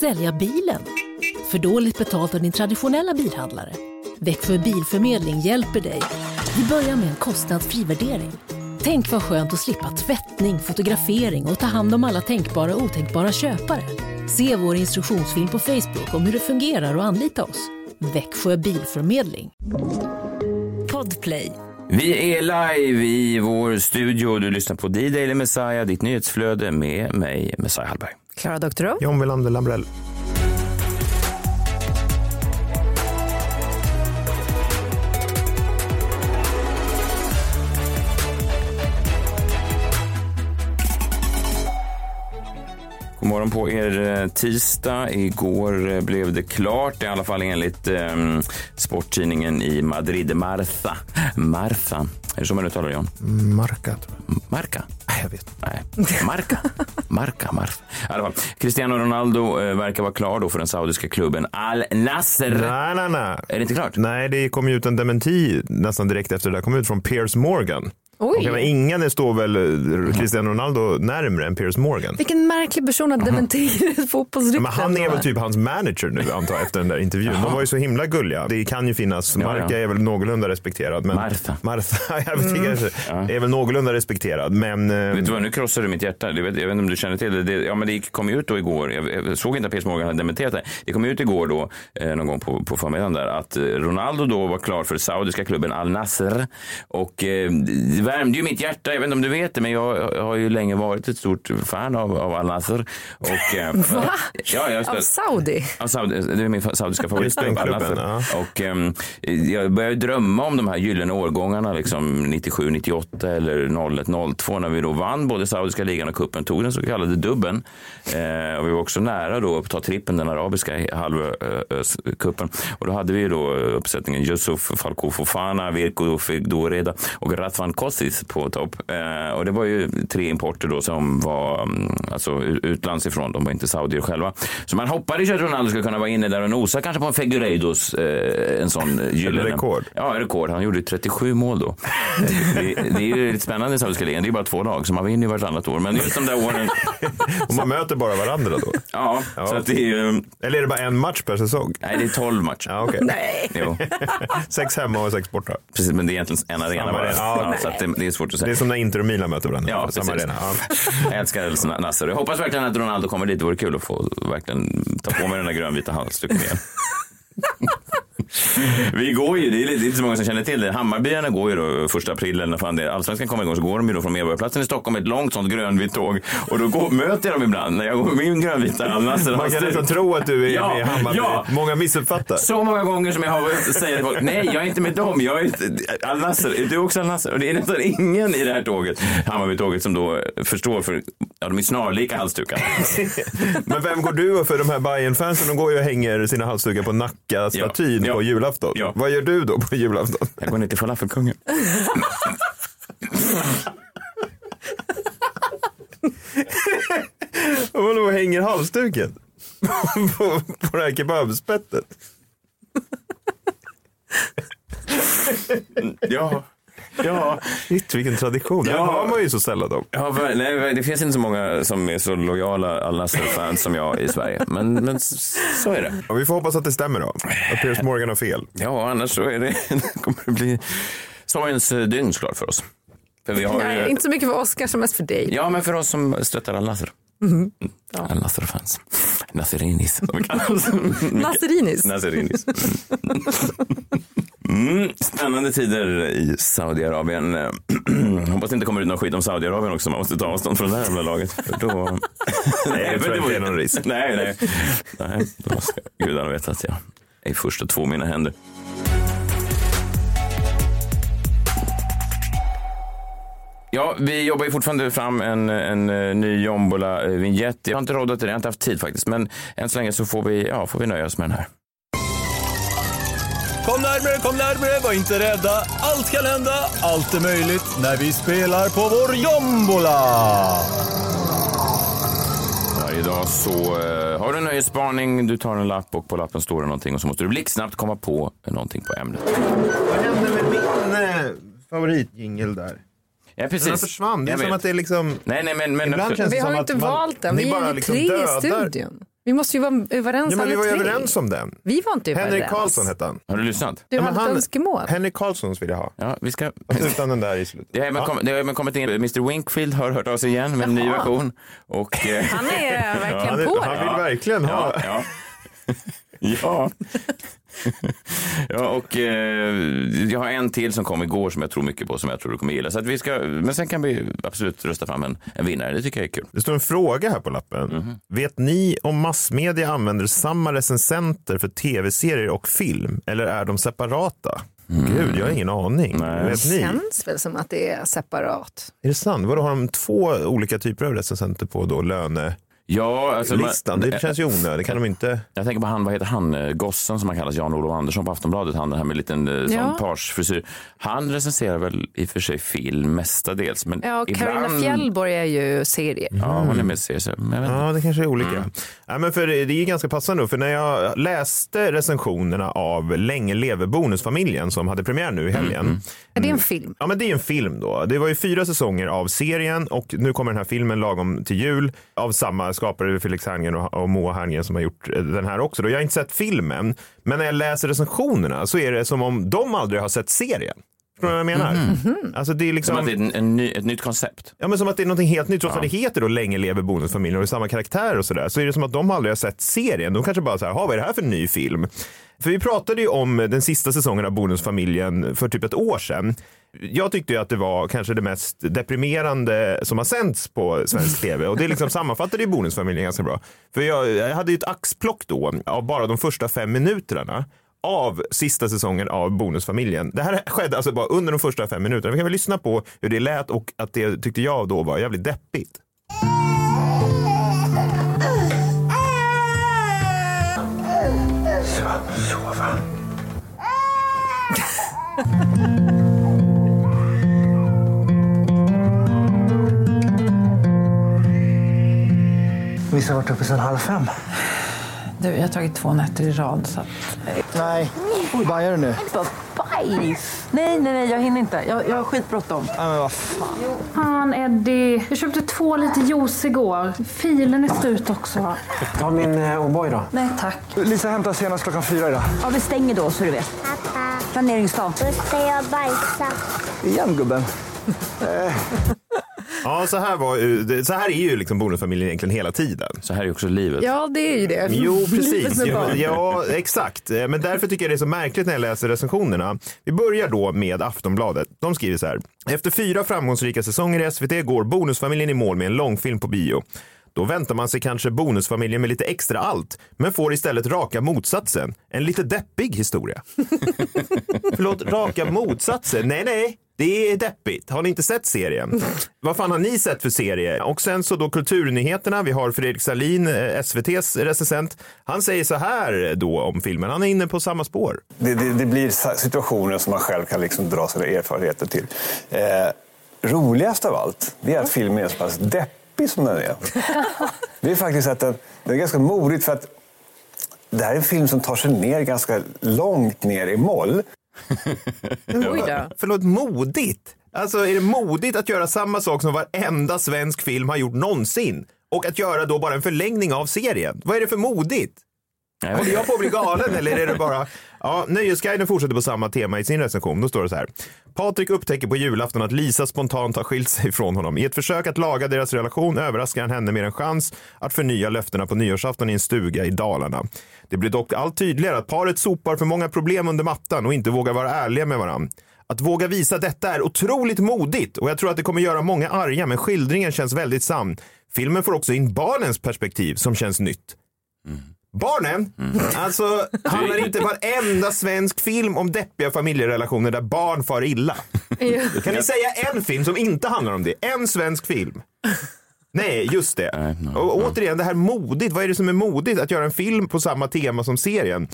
Sälja bilen? För dåligt betalt av din traditionella bilhandlare? Växjö Bilförmedling hjälper dig. Vi börjar med en kostnadsfri värdering. Tänk vad skönt att slippa tvättning, fotografering och ta hand om alla tänkbara och otänkbara köpare. Se vår instruktionsfilm på Facebook om hur det fungerar och anlita oss. Växjö Bilförmedling. Podplay. Vi är live i vår studio. Du lyssnar på D-Daily Messiah, ditt nyhetsflöde med mig, Messiah Hallberg. Klara Doktorow. John Wilander Lambrell. God morgon på er eh, tisdag. Igår eh, blev det klart, i alla fall enligt eh, sporttidningen i Madrid. Martha. Martha. Är det så man uttalar det, John? Marca, tror jag. Marca? Jag vet Nej, Marca. Marca, Martha. Fall. Cristiano Ronaldo eh, verkar vara klar då för den saudiska klubben Al Nasser. Nej, nej, nej. Är det inte klart? Nej, det kom ju ut en dementi nästan direkt efter det där kom ut från Piers Morgan. Oj, men ingen står väl eh, Cristiano Ronaldo närmre än Piers Morgan? vilken märklig person att dementera ett fotbollsrykte. Men han är väl typ hans manager nu antar jag efter den där intervjun. De var ju så himla gulliga. Det kan ju finnas, Ja, Marca ja. är väl någorlunda respekterad. Men Martha. Martha, jag vet inte, är väl någorlunda respekterad. Men eh, Vet du vad, nu krossar du mitt hjärta. Du vet, jag vet inte om du känner till det. det ja, men det kom ju ut då igår. Jag, jag såg inte att Piers Morgan hade dementerat det. Det kom ut igår då, eh, någon gång på, på förmiddagen där, att Ronaldo då var klar för saudiska klubben Al Nasser. Och eh, värmde ju mitt hjärta. Jag vet inte om du vet det, men jag, har ju länge varit ett stort fan av, av Al Nasser. Och, eh, Va? Ja, jag Av Saudi? Ja, Saudi, det är min saudiska favoritklubb. Just den Al klubben, Nassr. Och, ehm, jag började drömma om de här gyllene årgångarna, liksom 97, 98 eller 01, 02 när vi då vann både saudiska ligan och kuppen tog den så kallade dubben. Eh, och vi var också nära då att ta trippen, den arabiska halvkuppen. Och då hade vi då uppsättningen Yusuf Falco Fofana, Virko Figdoreda och Ratvan Kostic på topp. Eh, och det var ju tre importer då som var mm, alltså, utlands ifrån. De var inte saudier själva. Så man hoppades ju att Ronaldo skulle kunna vara inne där och nosa kanske på en Figueiredos, eh, en sån gyllene. rekord. Ja, rekord. Han gjorde 37 mål då. det, det är ju lite spännande i saudiska ligan. Det är bara två lag, så man vinner ju vartannat år. Men just de där åren, och man möter bara varandra då? ja. Så att det är ju, Eller är det bara en match per säsong? nej det är 12 matcher. Ja, okej. Nej. Jo, Sex hemma och sex borta. precis. Men det är egentligen en arena Samma. Ja, Ja, så att det, det är svårt att säga. Det är som när Inter och Milan möter varandra. Ja, Samma arena. Ja. Jag älskar Nasser. Jag hoppas verkligen att Ronaldo kommer dit. Det vore kul att få verkligen ta på mig den där grönvita halsduken igen. Vi går ju, det är, lite, det är inte så många som känner till det. Hammarbyarna går ju då första april eller när fan det är. Allsvenskan kommer igång så går de ju då från Medborgarplatsen i Stockholm ett långt sånt grönvitt tåg. Och då går, möter jag dem ibland när jag går med min grönvita Al Nasser. Man kan nästan tro att du är Ja, med i Hammarby. ja. Många missuppfattar. Så många gånger som jag har säger till folk, nej jag är inte med dem, jag är Al Nasser, är du också Al Nasser? Och det är nästan ingen i det här tåget, Hammarby-tåget, som då förstår för, ja de är snarlika halsdukar. Men vem går du för? De här bayern fansen de går ju och hänger sina halsdukar på Nacka-statyn Ja, ja. på julafton. Ja. Vad gör du då på julafton? Jag går ner till falafelkungen. Och hänger halsduken? på, på det här kebabspettet? Ja, ja. Shit, vilken tradition. Det Ja. hör man ju så sällan om. ja nej, det finns inte så många som är så lojala Al Nasser-fans som jag i Sverige. Men, men så är det. Och vi får hoppas att det stämmer då. Att Piers Morgan har fel. Ja, annars så är det, kommer det bli sorgens dygn såklart för oss. För vi har Nej, ju, inte så mycket för Oscar som mest för dig. Ja, men för oss som stöttar Al Nasser. Mhm. Al Nasser-fans. Nasserinis. Nasserinis. Nasserinis. Mm, spännande tider i Saudiarabien. Hoppas det inte kommer ut någon skit om Saudiarabien också. Man måste ta avstånd från det här jävla laget. För då... nej, inte det är någon risk. Nej, nej. nej då ska gudarna veta att jag är först att två mina händer. Ja, vi jobbar ju fortfarande fram en, en, eh, ny Jombola-vinjett. Jag har inte råd till det, jag har inte haft tid faktiskt. Men än så länge så får vi, ja, får vi nöja oss med den här. Kom närmare, kom närmare, var inte rädda. Allt kan hända, allt är möjligt när vi spelar på vår jombola. Varje dag så eh, har du en nöjesspaning, du tar en lapp och på lappen står det någonting och så måste du blixtsnabbt komma på någonting på ämnet. Vad hände med min eh, favoritjingel där? Ja, precis. Den försvann. Det är Jag som vet. att det är liksom... Nej, nej, men... men Ibland känns det Vi som har ju att inte valt den. Vi bara är ju liksom tre i dödar- studion. Vi måste ju vara överens Ja, men vi var ju överens om den. Vi var inte överens. Henrik Karlsson hette han. Har du lyssnat? Du Ja, hade ett han- önskemål. Henrik Karlssons vill jag ha. Ja, vi ska... Utan den där i slutet. Det har även, kom, det har även kommit in, Mr Winkfield har hört av sig igen med en ny version. Och, eh, Han är verkligen Han, är- på han det. vill verkligen ha. ja. ja. ja, och eh, jag har en till som kom igår som jag tror mycket på, som jag tror du kommer gilla. Så att vi ska, men sen kan vi absolut rösta fram en, en vinnare, det tycker jag är kul. Det står en fråga här på lappen. Mhm. Vet ni om massmedia använder samma recensenter för tv-serier och film eller är de separata? Gud, jag har ingen aning. Mm. Nej. Vet ni? känns väl som att det är separat. Är det sant? Vadå, har de två olika typer av recensenter på då lönelistan? Ja, alltså, man- Det känns ju onödigt. Kan de inte? Jag tänker på han, vad heter han, eh, gossen som han kallas, Jan-Olof Andersson på Aftonbladet, han den här med liten eh, sån Ja. parsfrisyr. Han recenserar väl i och för sig film mestadels, men Ja, och Carina ibland... Fjällborg är ju serier. Ja, hon är med i serier. Ja, det kanske är olika. Mm. Ja, men för det är ganska passande, för när jag läste recensionerna av Länge lever bonusfamiljen som hade premiär nu i helgen. Mm, Är det en film? Ja, men det är en film då. Det var ju fyra säsonger av serien och nu kommer den här filmen lagom till jul av samma skapare, Felix Herngren och, och Moa Herngren som har gjort eh, den här också. Då. Jag har inte sett filmen, men när jag läser recensionerna så är det som om de aldrig har sett serien. Förstår du vad jag menar? Alltså det är liksom... Som att det är en, en ny, ett nytt koncept. Ja, men som att det är något helt nytt. Trots att det heter då Länge lever bonusfamiljen och är samma karaktär och sådär. Så är det som att de aldrig har sett serien. De kanske bara så här, "Ha, vad är det här för ny film? För vi pratade ju om den sista säsongen av Bonusfamiljen för typ ett år sedan. Jag tyckte ju att det var kanske det mest deprimerande som har sänts på svensk tv och det liksom sammanfattade ju Bonusfamiljen ganska bra. För jag, jag hade ju ett axplock då av bara de första fem minuterna av sista säsongen av Bonusfamiljen. Det här skedde alltså bara under de första fem minuterna. Vi kan väl lyssna på hur det lät och att det tyckte jag då var jävligt deppigt. Vissa har varit uppe sedan halv fem. Du, jag har tagit två nätter i rad. Så att... Nej, bajar du nu? Bajs! Nej, nej, nej, jag hinner inte. Jag, jag har skitbråttom. Nej, men vad fan. Fan Eddie, jag köpte två liter juice igår. Filen är slut också. Ta min eh, O'boy då. Nej, tack. Lisa hämtar senast klockan fyra idag. Ja, vi stänger då, så du vet. Planeringsdag. Då ska jag bajsa. Igen gubben. Ja, så här, var, så här är ju liksom Bonusfamiljen egentligen hela tiden. Så här är också livet. Ja, det är ju det. Jo, precis. Ja, ja, exakt. Eh, Men därför tycker jag det är så märkligt när jag läser recensionerna. Vi börjar då med Aftonbladet. De skriver så här. Efter fyra framgångsrika säsonger i SVT går Bonusfamiljen i mål med en långfilm på bio. Då väntar man sig kanske Bonusfamiljen med lite extra allt, men får istället raka motsatsen. En lite deppig historia. Förlåt, raka motsatsen? Nej, nej. Det är deppigt. Har ni inte sett serien? Vad fan har ni sett för serie? Och sen så då kulturnyheterna. Vi har Fredrik Salin, eh, SVTs recensent. Han säger så här då om filmen. Han är inne på samma spår. Det, det, det blir situationer som man själv kan liksom dra sina erfarenheter till. Eh, roligast av allt, det är att filmen är så pass deppig som den är. Det är faktiskt att den, den är ganska modigt för att det här är en film som tar sig ner ganska långt ner i moll. Oj då. Förlåt, modigt? Alltså är det modigt att göra samma sak som varenda svensk film har gjort någonsin? Och att göra då bara en förlängning av serien? Vad är det för modigt? Håller jag på att bli galen eller är det bara... Ja, Nöjesguiden fortsätter på samma tema i sin recension. Då står det så här. Patrik upptäcker på julafton att Lisa spontant har skilt sig från honom. I ett försök att laga deras relation överraskar han henne med en chans att förnya löftena på nyårsafton i en stuga i Dalarna. Det blir dock allt tydligare att paret sopar för många problem under mattan och inte vågar vara ärliga med varandra. Att våga visa detta är otroligt modigt och jag tror att det kommer göra många arga men skildringen känns väldigt sann. Filmen får också in barnens perspektiv som känns nytt. Mm. Barnen? Alltså, handlar inte varenda svensk film om deppiga familjerelationer där barn far illa? Kan ni säga en film som inte handlar om det? En svensk film? Nej, just det. Nej, no, Och no. återigen, det här modigt. Vad är det som är modigt? Att göra en film på samma tema som serien?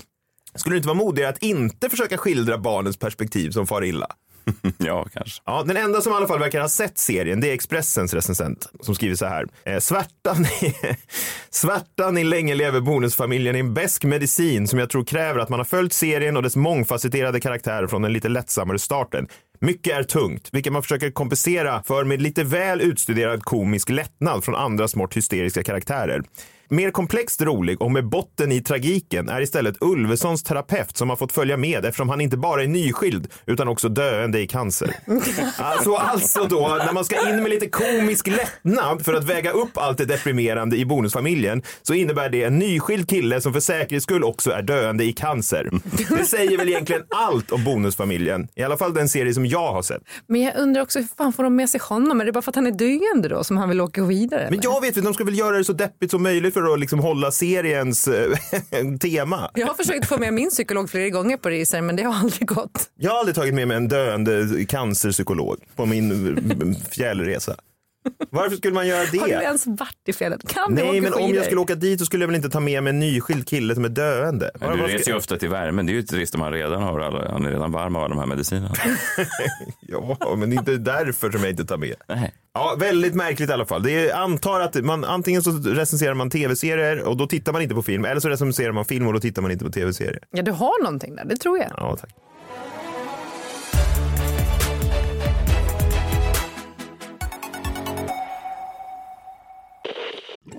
Skulle det inte vara modigare att inte försöka skildra barnens perspektiv som far illa? Ja, kanske. Ja, den enda som i alla fall verkar ha sett serien, det är Expressens recensent som skriver så här. Eh, svärtan, i- svärtan i Länge lever bonusfamiljen är en besk medicin som jag tror kräver att man har följt serien och dess mångfacetterade karaktärer från den lite lättsammare starten. Mycket är tungt, vilket man försöker kompensera för med lite väl utstuderad komisk lättnad från andra smått hysteriska karaktärer. Mer komplext rolig och med botten i tragiken är istället Ulvessons terapeut som har fått följa med eftersom han inte bara är nyskild utan också döende i cancer. Alltså, alltså då, när man ska in med lite komisk lättnad för att väga upp allt det deprimerande i bonusfamiljen så innebär det en nyskild kille som för säkerhets skull också är döende i cancer. Det säger väl egentligen allt om bonusfamiljen. I alla fall den serie som jag har sett. Men jag undrar också hur fan får de med sig honom? Är det bara för att han är döende då som han vill åka vidare? Men jag vet inte, de ska väl göra det så deppigt som möjligt för att liksom hålla seriens eh, tema. Jag har försökt få med min psykolog flera gånger på resan men det har aldrig gått. Jag har aldrig tagit med mig en döende cancerpsykolog på min eh, fjällresa. Varför skulle man göra Har du det? ens varit i fjällen? Kan du Nej, åka men om skidor? jag skulle åka dit så skulle jag väl inte ta med mig en nyskild kille som är döende. Men du reser ju ofta till värmen. Det är ju trist om han redan har alla, han är redan varm av alla de här medicinerna. Ja, men det är inte därför som jag inte tar med. Nej. Ja, väldigt märkligt i alla fall. Det är, antar att man antingen så recenserar man tv-serier och då tittar man inte på film eller så recenserar man film och då tittar man inte på tv-serier. Ja, du har någonting där, det tror jag. Ja, tack.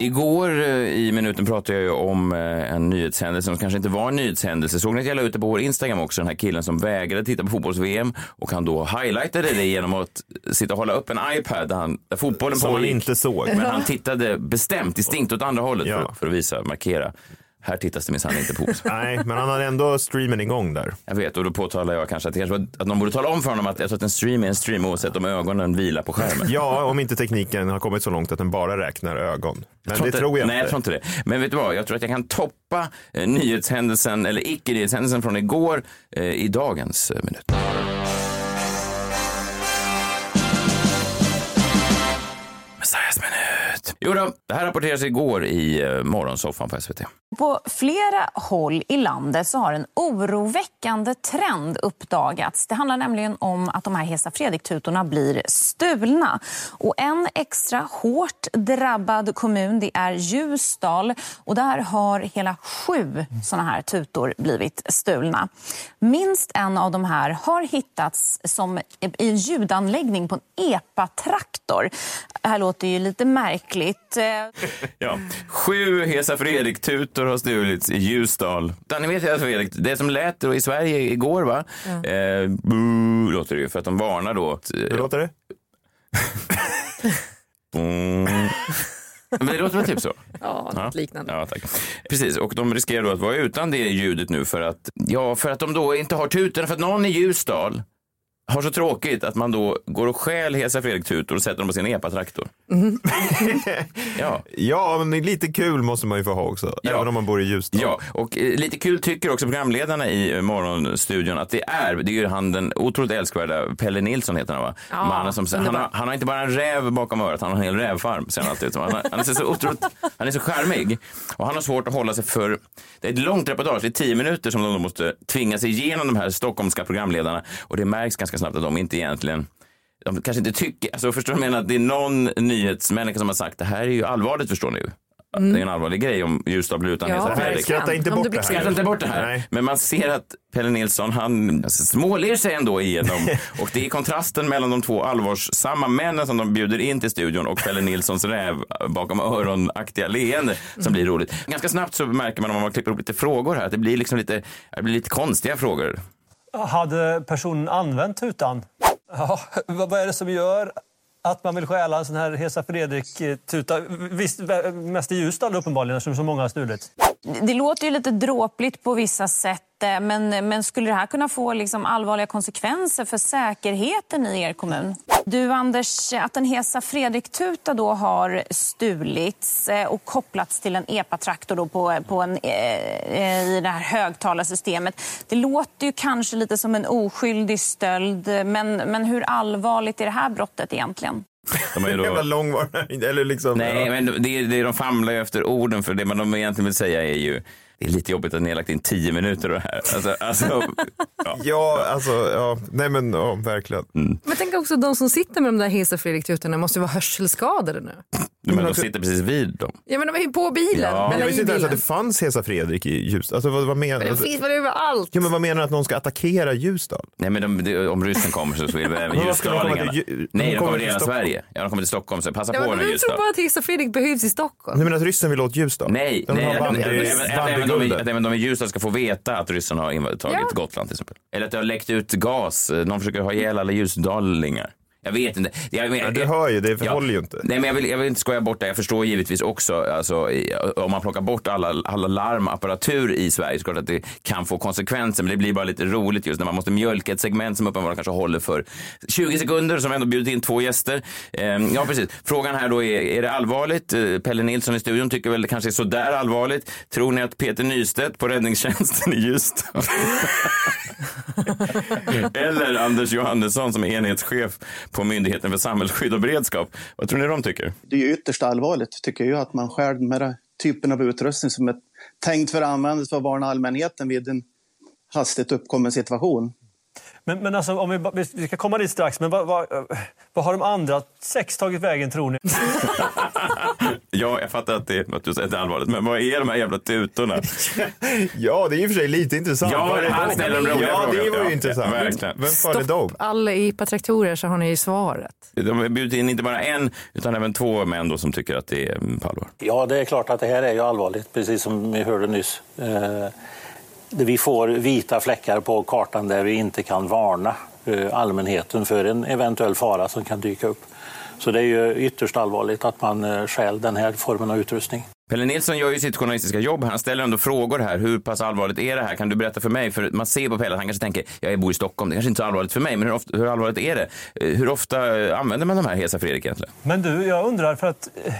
Igår eh, i minuten pratade jag ju om eh, en nyhetshändelse som kanske inte var en nyhetshändelse. Såg ni att jag la ut det på vår Instagram också, den här killen som vägrade titta på fotbolls-VM och han då highlightade det genom att sitta och hålla upp en iPad där, han, där fotbollen Som han inte såg. Men han tittade bestämt, distinkt åt andra hållet Ja. för, för att visa, markera. Här tittas det minsann inte på. Nej, men han hade ändå streamen igång där. Jag vet, och då påtalar jag kanske att, det kanske att någon borde tala om för honom att jag tror att en stream är en stream oavsett om ögonen vilar på skärmen. Ja, om inte tekniken har kommit så långt att den bara räknar ögon. Men det inte, tror jag nej, inte. jag tror inte det. Men vet du vad, jag tror att jag kan toppa eh, nyhetshändelsen, eller icke-nyhetshändelsen från igår eh, i dagens eh, minut. Jo då, det här rapporterades igår i eh, morgonsoffan på SVT. På flera håll i landet så har en oroväckande trend uppdagats. Det handlar nämligen om att de här Hesa Fredrik-tutorna blir stulna. Och en extra hårt drabbad kommun det är Ljusdal. Och där har hela sju såna här tutor blivit stulna. Minst en av de här har hittats som i en ljudanläggning på en EPA-traktor. Det här låter ju lite märkligt. Eh, Ja. Sju Hesa Fredrik-tutor har stulits i Ljusdal. Ni vet Hesa Fredrik, det som lät då i Sverige igår va? Eh, boo, låter det ju, för att de varnar då. Hur låter det? Men det låter väl typ så? Ja, något liknande. Ja, tack. Precis, och de riskerar då att vara utan det ljudet nu för att, ja, för att de då inte har tutorna, för att någon i Ljusdal har så tråkigt att man då går och stjäl Hesa Fredrik-tutor och sätter dem på sin epatraktor. Ja. ja, men lite kul måste man ju få ha också. Även om man bor i Ljusdal. Ja, och eh, lite kul tycker också programledarna i eh, Morgonstudion att det är, det är ju han den otroligt älskvärda Pelle Nilsson heter han va? Ja, Mannen som, han, har, han har inte bara en räv bakom örat, han har en hel rävfarm ser han alltid ut. Han, har- han är så otroligt, han är så charmig och han har svårt att hålla sig för, det är ett långt reportage, det är tio minuter som de då måste tvinga sig igenom de här stockholmska programledarna och det märks ganska snabbt att de inte egentligen de kanske inte tycker, alltså förstår du menar? Det är någon nyhetsmänniska som har sagt det här är ju allvarligt förstår ni. Mm. Det är en allvarlig grej om Ljusdal blir utan Ja, Fredrik. Skratta inte bort det här. Skratta inte bort det här. Men man ser att Pelle Nilsson, han alltså, småler sig ändå igenom. och det är kontrasten mellan de två allvarsamma männen som de bjuder in till studion och Pelle Nilssons räv bakom öronaktiga leende som blir roligt. Ganska snabbt så märker man om man klipper upp lite frågor här att det blir liksom lite, det blir lite konstiga frågor. Hade personen använt tutan? Ja, vad är det som gör att man vill stjäla en sån här Hesa Fredrik-tuta? Visst, mest i Ljusdal uppenbarligen eftersom så många har stulit. Det låter ju lite dråpligt på vissa sätt, men, men skulle det här kunna få liksom allvarliga konsekvenser för säkerheten i er kommun? Du Anders, att en Hesa Fredrik-tuta då har stulits eh, och kopplats till en epatraktor då på, på en, eh, eh, i det här högtalarsystemet. Det låter ju kanske lite som en oskyldig stöld, men, men hur allvarligt är det här brottet egentligen? De har ju då... Jävla långvarig, eller liksom. Nej, men det, det, de famlar ju efter orden för det man de egentligen vill säga är ju det är lite jobbigt att ni har lagt in tio minuter och det här. Alltså, alltså, ja. ja, alltså, ja, nej men ja, verkligen. Mm. Men tänk också de som sitter med de där Hesa Fredrik-tutorna måste ju vara hörselskadade nu. Men de sitter precis vid dem. Ja men de är ju på bilen. Ja. Men Jag visste inte ens att det fanns Hesa Fredrik i Ljusdal. Alltså, vad, vad menar Men det finns väl överallt? Ja, men vad menar du att någon ska attackera Ljusdal? Nej, men de, de, om ryssen kommer så vill även Men ljusdalingarna. Ju- Nej, de kommer till till hela. Sverige. Ja, de kommer till Stockholm, så passa Ja, på men nu jag tror Ljusdal. bara att Hesa Fredrik behövs i Stockholm. Nej, men att ryssen vill åt Ljusdal? Nej, de nej har att, bandy, även, de, bandyguldet. att även de i Ljusdal ska få veta att ryssen har tagit Ja. Gotland till exempel. Eller att det har läckt ut gas. Någon försöker ha ihjäl alla ljusdalingar. Jag vet inte. Jag, men, Ja, du hör ju, det håller ju inte. Nej, men jag vill, jag vill inte skoja bort det. Jag förstår givetvis också, alltså, i- om man plockar bort alla, alla larmapparatur i Sverige, så att det kan få konsekvenser. Men det blir bara lite roligt just när man måste mjölka ett segment som uppenbarligen kanske håller för 20 sekunder, som ändå bjudit in två gäster. Ehm, ja, precis. Frågan här då är, är det allvarligt? Eh, Pelle Nilsson i studion tycker väl det kanske är sådär allvarligt. Tror ni att Peter Nystedt på räddningstjänsten i Ljusdal eller Anders Johannesson som är enhetschef på Myndigheten för samhällsskydd och beredskap. Vad tror ni de tycker? Det är ju ytterst allvarligt tycker jag att man skär med den typen av utrustning som är tänkt för att användas för att varna allmänheten vid en hastigt uppkommen situation. Men, men alltså, om vi, vi ska komma dit strax, men vad, vad, vad har de andra sex tagit vägen tror ni? Ja, jag fattar att, det, att du säger att det är allvarligt, men vad är de här jävla tutorna? Ja, det är i och för sig lite intressant. Ja, det han ställer de roliga Ja, det var ju Ja, intressant. verkligen. Vem fan är de? Alla IPA-traktorer så har ni ju svaret. De har bjudit in inte bara en, utan även två män då som tycker att det är mm, på allvar. Ja, det är klart att det här är ju allvarligt, precis som vi hörde nyss. Eh, vi får vita fläckar på kartan där vi inte kan varna allmänheten för en eventuell fara som kan dyka upp. Så det är ju ytterst allvarligt att man eh, stjäl den här formen av utrustning. Pelle Nilsson gör ju sitt journalistiska jobb. Han ställer ändå frågor här. Hur pass allvarligt är det här? Kan du berätta för mig? För man ser på Pelle att han kanske tänker, jag bor i Stockholm, det kanske inte är så allvarligt för mig, men hur, ofta, hur allvarligt är det? Eh, Hur ofta eh, använder man de här Hesa Fredrik egentligen? Men du, jag undrar för att eh,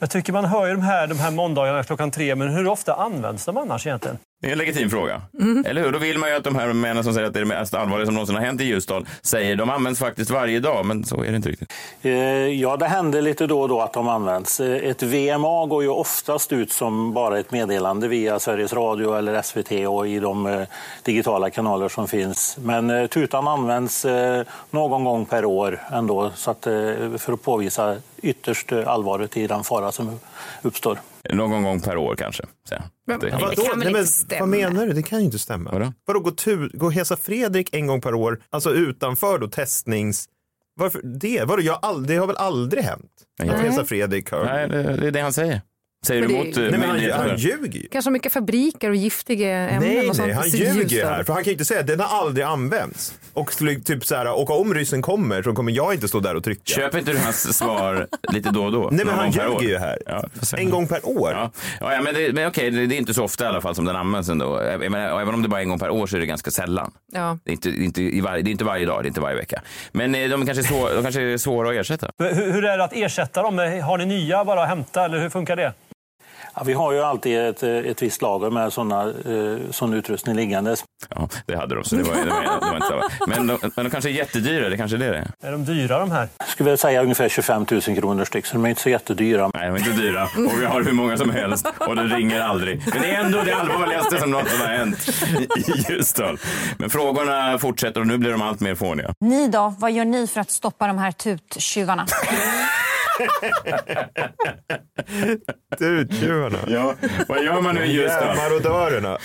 jag tycker man hör ju de här, de här måndagarna klockan tre, men hur ofta används de annars egentligen? Det är en legitim fråga. Eller hur? Då vill man ju att de här männen som säger att det är det mest allvarliga som någonsin har hänt i Ljusdal säger de används faktiskt varje dag, men så är det inte riktigt. Eh, Ja, det händer lite då och då att de används. Eh, Ett VMA går ju oftast ut som bara ett meddelande via Sveriges Radio eller SVT och i de eh, digitala kanaler som finns. Men tutan används någon gång per år ändå så att, för att påvisa ytterst allvaret i den fara som uppstår. Någon gång per år kanske. han. Men, Det- vadå? Nej, men, vad menar du? Det kan ju inte stämma. Vadå? Vadå, går, tu, går Hesa Fredrik en gång per år, alltså utanför då testnings... Varför det? Vadå, jag har ald- det har väl aldrig hänt? Nej. Att Hesa Fredrik har... Nej, det, det är det han säger. Säger Men du emot eh, Nej, men han- han ljuger ju. Kanske mycket fabriker och giftiga ämnen Nej, och sånt. nej, han ljuger här. För han kan ju inte säga att den har aldrig använts. Och typ så här, och om ryssen kommer så kommer jag inte stå där och trycka. Köper inte du hans svar lite då och då? Nej, men han ljuger ju här. Ja. En gång per år. Ja, ja, men, det, men okej, det, det är inte så ofta i alla fall som den används ändå. Menar, även om det bara är en gång per år så är det ganska sällan. Ja. Det är inte, inte, i varje, det är inte varje dag, det är inte varje vecka. Men eh, de kanske är, svår, de kanske är svåra att ersätta. Hur, hur är det att ersätta dem? Har ni nya bara att hämta eller hur funkar det? Ja, vi har ju alltid ett, eh, ett visst lager med sådana, eh, sån utrustning liggandes. Ja, det hade de, så det var, det var, det var inte så. Men de, men de kanske är jättedyra, det kanske är det det är. Är de dyra de här? Jag skulle väl säga ungefär 25 000 kronor styck, så de är inte så jättedyra. Nej, de är inte dyra. Och vi har hur många som helst och den ringer aldrig. Men det är ändå det allvarligaste som någonsin har hänt i Ljusdal. Men frågorna fortsätter och nu blir de allt mer fåniga. Ni då, vad gör ni för att stoppa de här tuttjuvarna? Tuttjuvarna. Ja, vad gör man nu i Ljusdal? Marodörerna.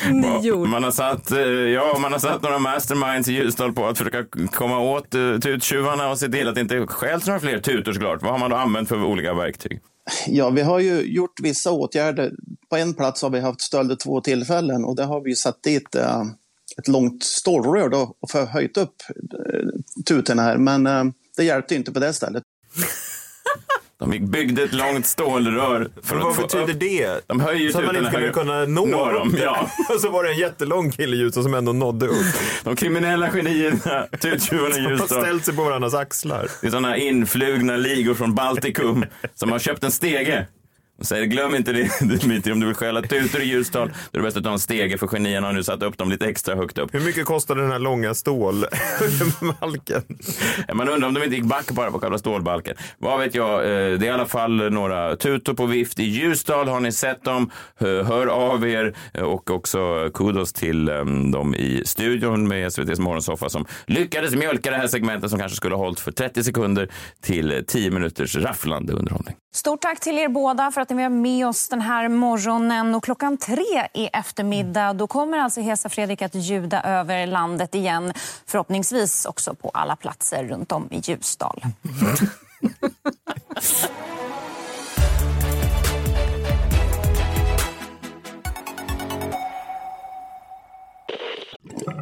Man har, satt, eh, ja, man har satt några masterminds i Ljusdal på att försöka komma åt uh, tuttjuvarna och se till att det inte stjäls några fler tutor såklart. Vad har man då använt för olika verktyg? Ja, vi har ju gjort vissa åtgärder. På en plats har vi haft stölder två tillfällen och där har vi satt dit eh, ett långt stålrör då och förhöjt upp eh, tutorna här. Men eh, det hjälpte inte på det stället. De byggde ett långt stålrör. För vad få betyder upp- det? De höjer så att man tutorna inte skulle kunna nå, Nå dem, ja. Och så var det en jättelång kille i Ljusdal som ändå nådde upp. De kriminella genierna, tuttjuvarna i Som har Ljusdal. ställt sig på varandras axlar. Det är sådana influgna ligor från Baltikum som har köpt en stege. Och säger glöm inte det Dimitri, om du vill stjäla tutor i Ljusdal, då är det bäst att ta en stege för genierna har nu satt upp dem lite extra högt upp. Hur mycket kostade den här långa stålbalken? Man undrar om de inte gick back bara på själva stålbalken. Vad vet jag, eh, det är i alla fall några tutor på vift i Ljusdal. Har ni sett dem? Hör av er Eh, och också kudos till eh, dem i studion med SVTs morgonsoffa som lyckades mjölka det här segmentet som kanske skulle ha hållit för 30 sekunder till 10 minuters rafflande underhållning. Stort tack till er båda för att ni var med oss den här morgonen. Och klockan tre i eftermiddag då kommer alltså Hesa Fredrik att ljuda över landet igen. Förhoppningsvis också på alla platser runt om i Ljusdal. Mm.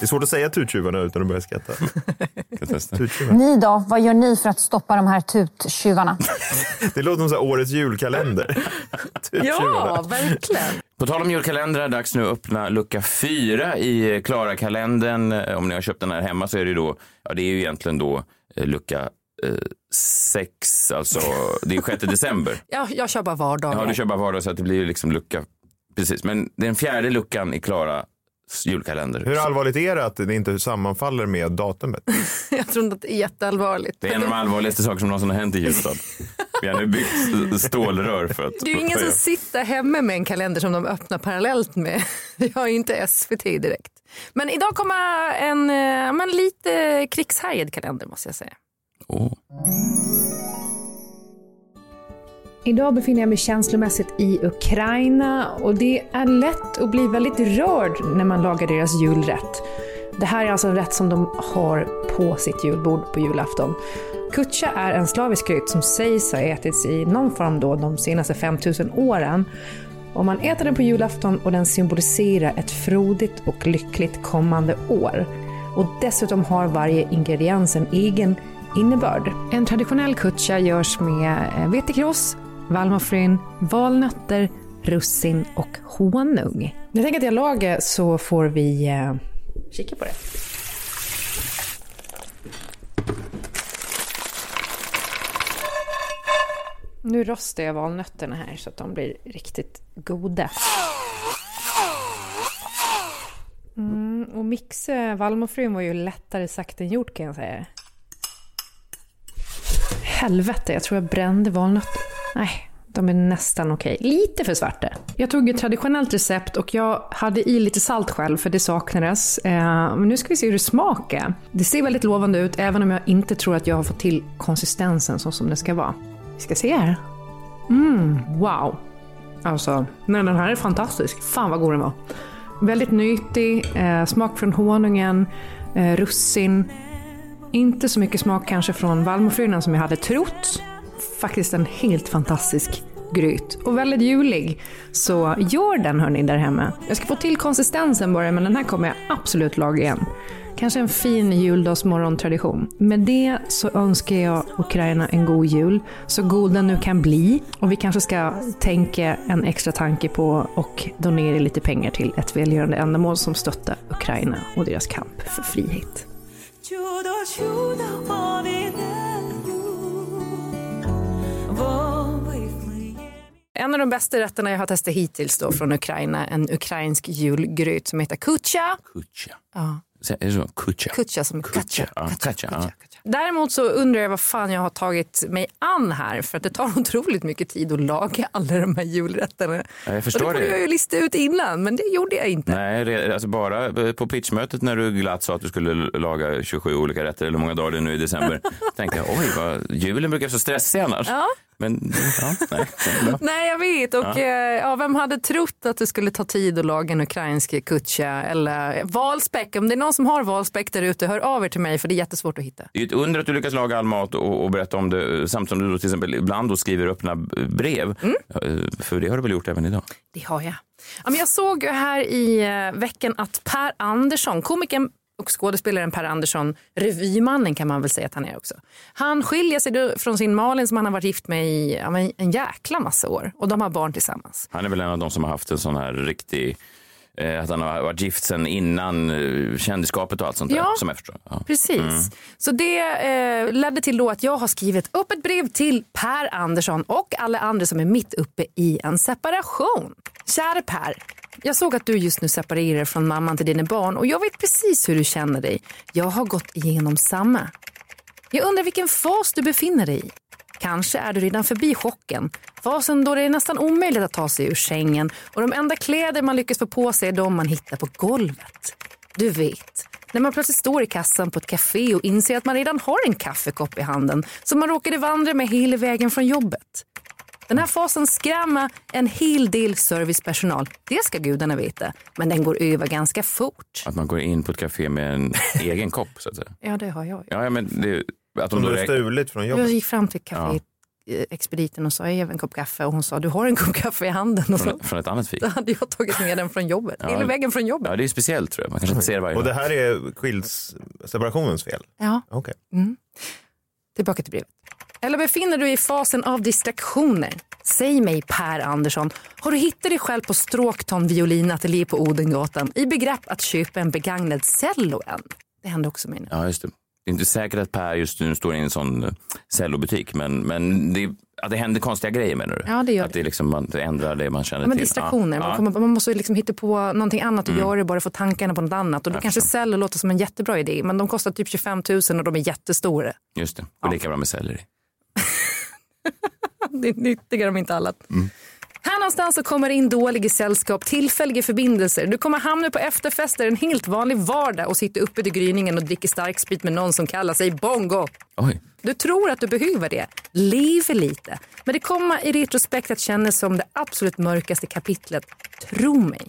Det är svårt att säga tuttjuvarna utan att börja skratta. Ni då, vad gör ni för att stoppa de här tuttjuvarna? Det låter som så här årets julkalender. Ja, verkligen. På tal om julkalendrar, dags nu att öppna lucka fyra i Klara-kalendern. Om ni har köpt den här hemma så är det då, ja det är ju egentligen då eh, lucka eh, sex, alltså det är 6 december. Ja, jag kör bara vardagar. Ja, du kör bara vardag så att det blir liksom lucka, precis. Men den fjärde luckan i Klaras julkalender. Hur allvarligt är det att det inte sammanfaller med datumet? Jag tror inte att det är jätteallvarligt. Det är en av de allvarligaste saker som någonsin har hänt i Ljusdal. Vi har nu byggt stålrör för att... Det är ju ingen som sitter hemma med en kalender som de öppnar parallellt med. Jag har ju inte SVT direkt. Men idag kommer en eh, men lite krigshärjad kalender måste jag säga. Oh. Idag befinner jag mig känslomässigt i Ukraina och det är lätt att bli väldigt rörd när man lagar deras julrätt. Det här är alltså en rätt som de har på sitt julbord på julafton. Kutcha är en slavisk gryt som sägs ha ätits i någon form då de senaste 5000 åren. Och man äter den på julafton och den symboliserar ett frodigt och lyckligt kommande år. Och dessutom har varje ingrediens en egen innebörd. En traditionell kutcha görs med eh, vetekross, vallmofrön, valnötter, russin och honung. Jag tänker att jag lagar så får vi eh, kika på det. Nu rostar jag valnötterna här så att de blir riktigt goda. Mm, och mixa vallmofrön var ju lättare sagt än gjort kan jag säga. Helvete, jag tror jag brände valnötter. Nej, de är nästan okej. Lite för svarta. Jag tog ett traditionellt recept och jag hade i lite salt själv för det saknades. Eh, men nu ska vi se hur det smakar. Det ser väldigt lovande ut även om jag inte tror att jag har fått till konsistensen så som det ska vara. Vi ska se här. Mm, wow. Alltså, nej, den här är fantastisk. Fan vad god den var. Väldigt nyttig, eh, smak från honungen, eh, russin. Inte så mycket smak kanske från vallmofrönen som jag hade trott. Faktiskt en helt fantastisk gryt och väldigt julig. Så gör den hörni där hemma. Jag ska få till konsistensen bara men den här kommer jag absolut laga igen. Kanske en fin juldagsmorgontradition. Med det så önskar jag Ukraina en god jul, så god den nu kan bli. Och vi kanske ska tänka en extra tanke på och donera lite pengar till ett välgörande ändamål som stöttar Ukraina och deras kamp för frihet en av de bästa rätterna jag har testat hittills då från Ukraina, en ukrainsk julgryt som heter kucha. Kucha. Ja. Är det så? Kucha? Kucha som kacha, ja. Däremot så undrar jag vad fan jag har tagit mig an här för att det tar otroligt mycket tid att laga alla de här julrätterna. Ja, jag förstår och det borde jag ju lista ut innan men det gjorde jag inte. Nej, alltså bara på pitchmötet när du glatt sa att du skulle laga 27 olika rätter, eller hur många dagar det är nu i december, tänkte jag oj, vad, julen brukar vara så stressig annars. Ja. Men ja, nej. Nej jag vet och Ja. ja. Ja, vem hade trott att det skulle ta tid att laga en ukrainsk kutcha eller valspäck. Om det är någon som har valspäck där ute, hör av er till mig för det är jättesvårt att hitta. Det är ett under att du lyckas laga all mat och, och berätta om det samtidigt som du då till exempel ibland då skriver öppna brev. Mm. Eh, För det har du väl gjort även idag? Det har jag. Ja, men jag såg här i eh, veckan att Per Andersson, komikern och skådespelaren Per Andersson, revymannen kan man väl säga att han är också. Han skiljer sig från sin Malin som han har varit gift med i ja, en jäkla massa år och de har barn tillsammans. Han är väl en av de som har haft en sån här riktig, eh, att han har varit gift sen innan eh, kändisskapet och allt sånt där, Ja. som jag förstår. Ja. Precis. Mm. Så det eh, ledde till då att jag har skrivit upp ett brev till Per Andersson och alla andra som är mitt uppe i en separation. Kära Per, jag såg att du just nu separerar från mamman till dina barn och jag vet precis hur du känner dig. Jag har gått igenom samma. Jag undrar vilken fas du befinner dig i. Kanske är du redan förbi chocken. Fasen då det är nästan omöjligt att ta sig ur sängen och de enda kläder man lyckas få på sig är de man hittar på golvet. Du vet, när man plötsligt står i kassan på ett café och inser att man redan har en kaffekopp i handen som man råkade vandra med hela vägen från jobbet. Den här fasen skrämmer en hel del servicepersonal. Det ska gudarna veta. Men den går över ganska fort. Att man går in på ett café med en egen kopp, så att säga. Ja, det har jag. Ja, ja men det, att de Som då du har räk- stulit från Jag jobbet. gick fram till café eh, expediten och sa jag har en kopp kaffe och hon sa du har en kopp kaffe i handen. Och så, från, från ett annat fik. då hade jag tagit med den från jobbet. Ja. Hela vägen från jobbet. Ja, det är speciellt tror jag. Man kanske inte ser det varje Och dag. det här är skils separationens fel? Ja. Okej. Mm. Tillbaka till brevet. Eller befinner du dig i fasen av distraktioner? Säg mig Per Andersson, har du hittat dig själv på Stråkton violinateljé på Odengatan i begrepp att köpa en begagnad cello än? Det hände också mig nu. Ja, just det. Det är inte säkert att Per just nu står i en sån eh, cellobutik, men, men det, att det händer konstiga grejer menar du? Ja, det gör Att det liksom, man ändrar det man känner Ja, men till? distraktioner. Ja. Man, kommer, man måste liksom hitta på någonting annat att Mm. göra bara få tankarna på något annat. Och då kanske cello låter som en jättebra idé, men de kostar typ 25 000 och de är jättestora. Just det, och lika bra med selleri. Det är nyttigare om inte annat. Mm. Här någonstans så kommer in dåliga sällskap, tillfälliga förbindelser. Du kommer hamna på efterfester en helt vanlig vardag och sitta uppe till gryningen och dricka starksprit med någon som kallar sig Bongo. Oj. Du tror att du behöver det. Lev lite. Men det kommer i retrospekt att kännas som det absolut mörkaste kapitlet. Tro mig.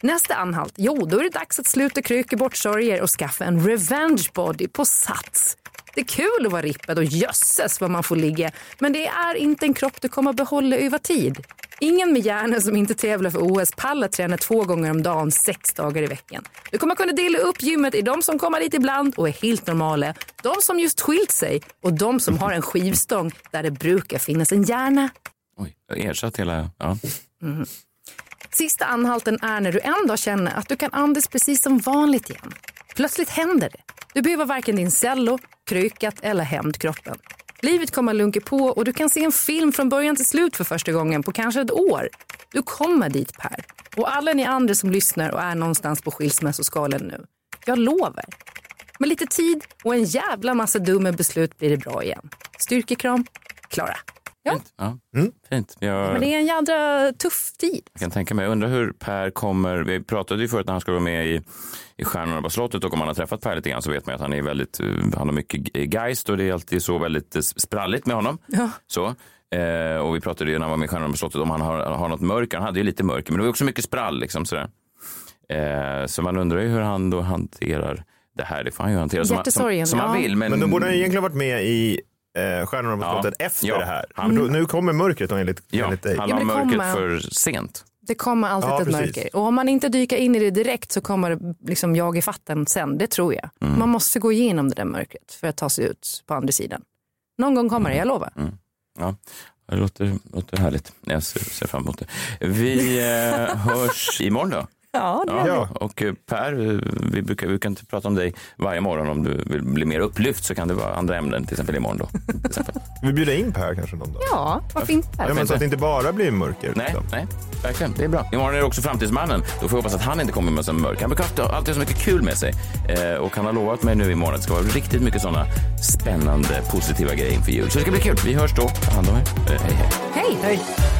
Nästa anhalt, jo då är det dags att sluta kryka bort sorger och skaffa en revenge body på sats. Det är kul att vara rippad och jösses vad man får ligga. Men det är inte en kropp du kommer behålla över tid. Ingen med hjärna som inte tävlar för OS pallar träna två gånger om dagen, sex dagar i veckan. Du kommer kunna dela upp gymmet i de som kommer dit ibland och är helt normala, de som just skilt sig och de som har en skivstång där det brukar finnas en hjärna. Oj, jag ersatt hela... Ja. Mhm. Sista anhalten är när du en dag känner att du kan andas precis som vanligt igen. Plötsligt händer det. Du behöver varken din cello, krykat eller hämndkroppen. Livet kommer lunka på och du kan se en film från början till slut för första gången på kanske ett år. Du kommer dit Per. Och alla ni andra som lyssnar och är någonstans på skilsmässoskalan nu. Jag lovar. Med lite tid och en jävla massa dumma beslut blir det bra igen. Styrkekram, Klara. Ja, Ja. Fint. Jag, men det är en jädra tuff tid. jag kan tänka mig. Jag undrar hur Per kommer... Vi pratade ju förut när han skulle vara med i, i Stjärnorna på slottet och om man har träffat Per lite grann så vet man att han är väldigt... eh, Han har mycket geist och det är alltid så väldigt eh, spralligt med honom. Ja. Så. Eh, och vi pratade ju när han var med i Stjärnorna på slottet om han har, har något mörker. Han hade ju lite mörker, men det var också mycket sprall. Liksom, sådär. Eh, så man undrar ju hur han då hanterar det här. Det får han ju hantera som, som, som han vill. Men, Men då borde han egentligen varit med i eh, Stjärnorna på Ja. slottet efter Ja. det här. Han- Då, nu kommer mörkret då, enligt, ja, enligt dig. han Ja, la mörkret kommer. för sent. Det kommer alltid Ja, ett precis. mörker. Och om man inte dyker in i det direkt så kommer liksom jag i fatten sen. Det tror jag. Mm. Man måste gå igenom det där mörkret för att ta sig ut på andra sidan. Någon gång kommer det, jag lovar. Ja, det låter, låter härligt. Jag ser, ser fram emot det. Vi eh, hörs imorgon då. Ja, det Ja, ja. Och eh, Per, eh, vi brukar, vi kan inte prata om dig varje morgon. Om du vill bli mer upplyft så kan det vara andra ämnen, till exempel imorgon. Då. Vi bjuder in Per kanske någon dag. Ja, varför inte? Ja, men så att det inte bara blir mörker. Nej, liksom. nej, verkligen. Det är bra. Imorgon är det också Framtidsmannen. Då får vi hoppas att han inte kommer med så mörk. Han brukar alltid ha så mycket kul med sig. Eh, och han har lovat mig nu imorgon att det ska vara riktigt mycket sådana spännande, positiva grejer inför jul. Så det ska bli kul. Vi hörs då. Ta hand om er. Eh, hej, hej. Hej! Hej!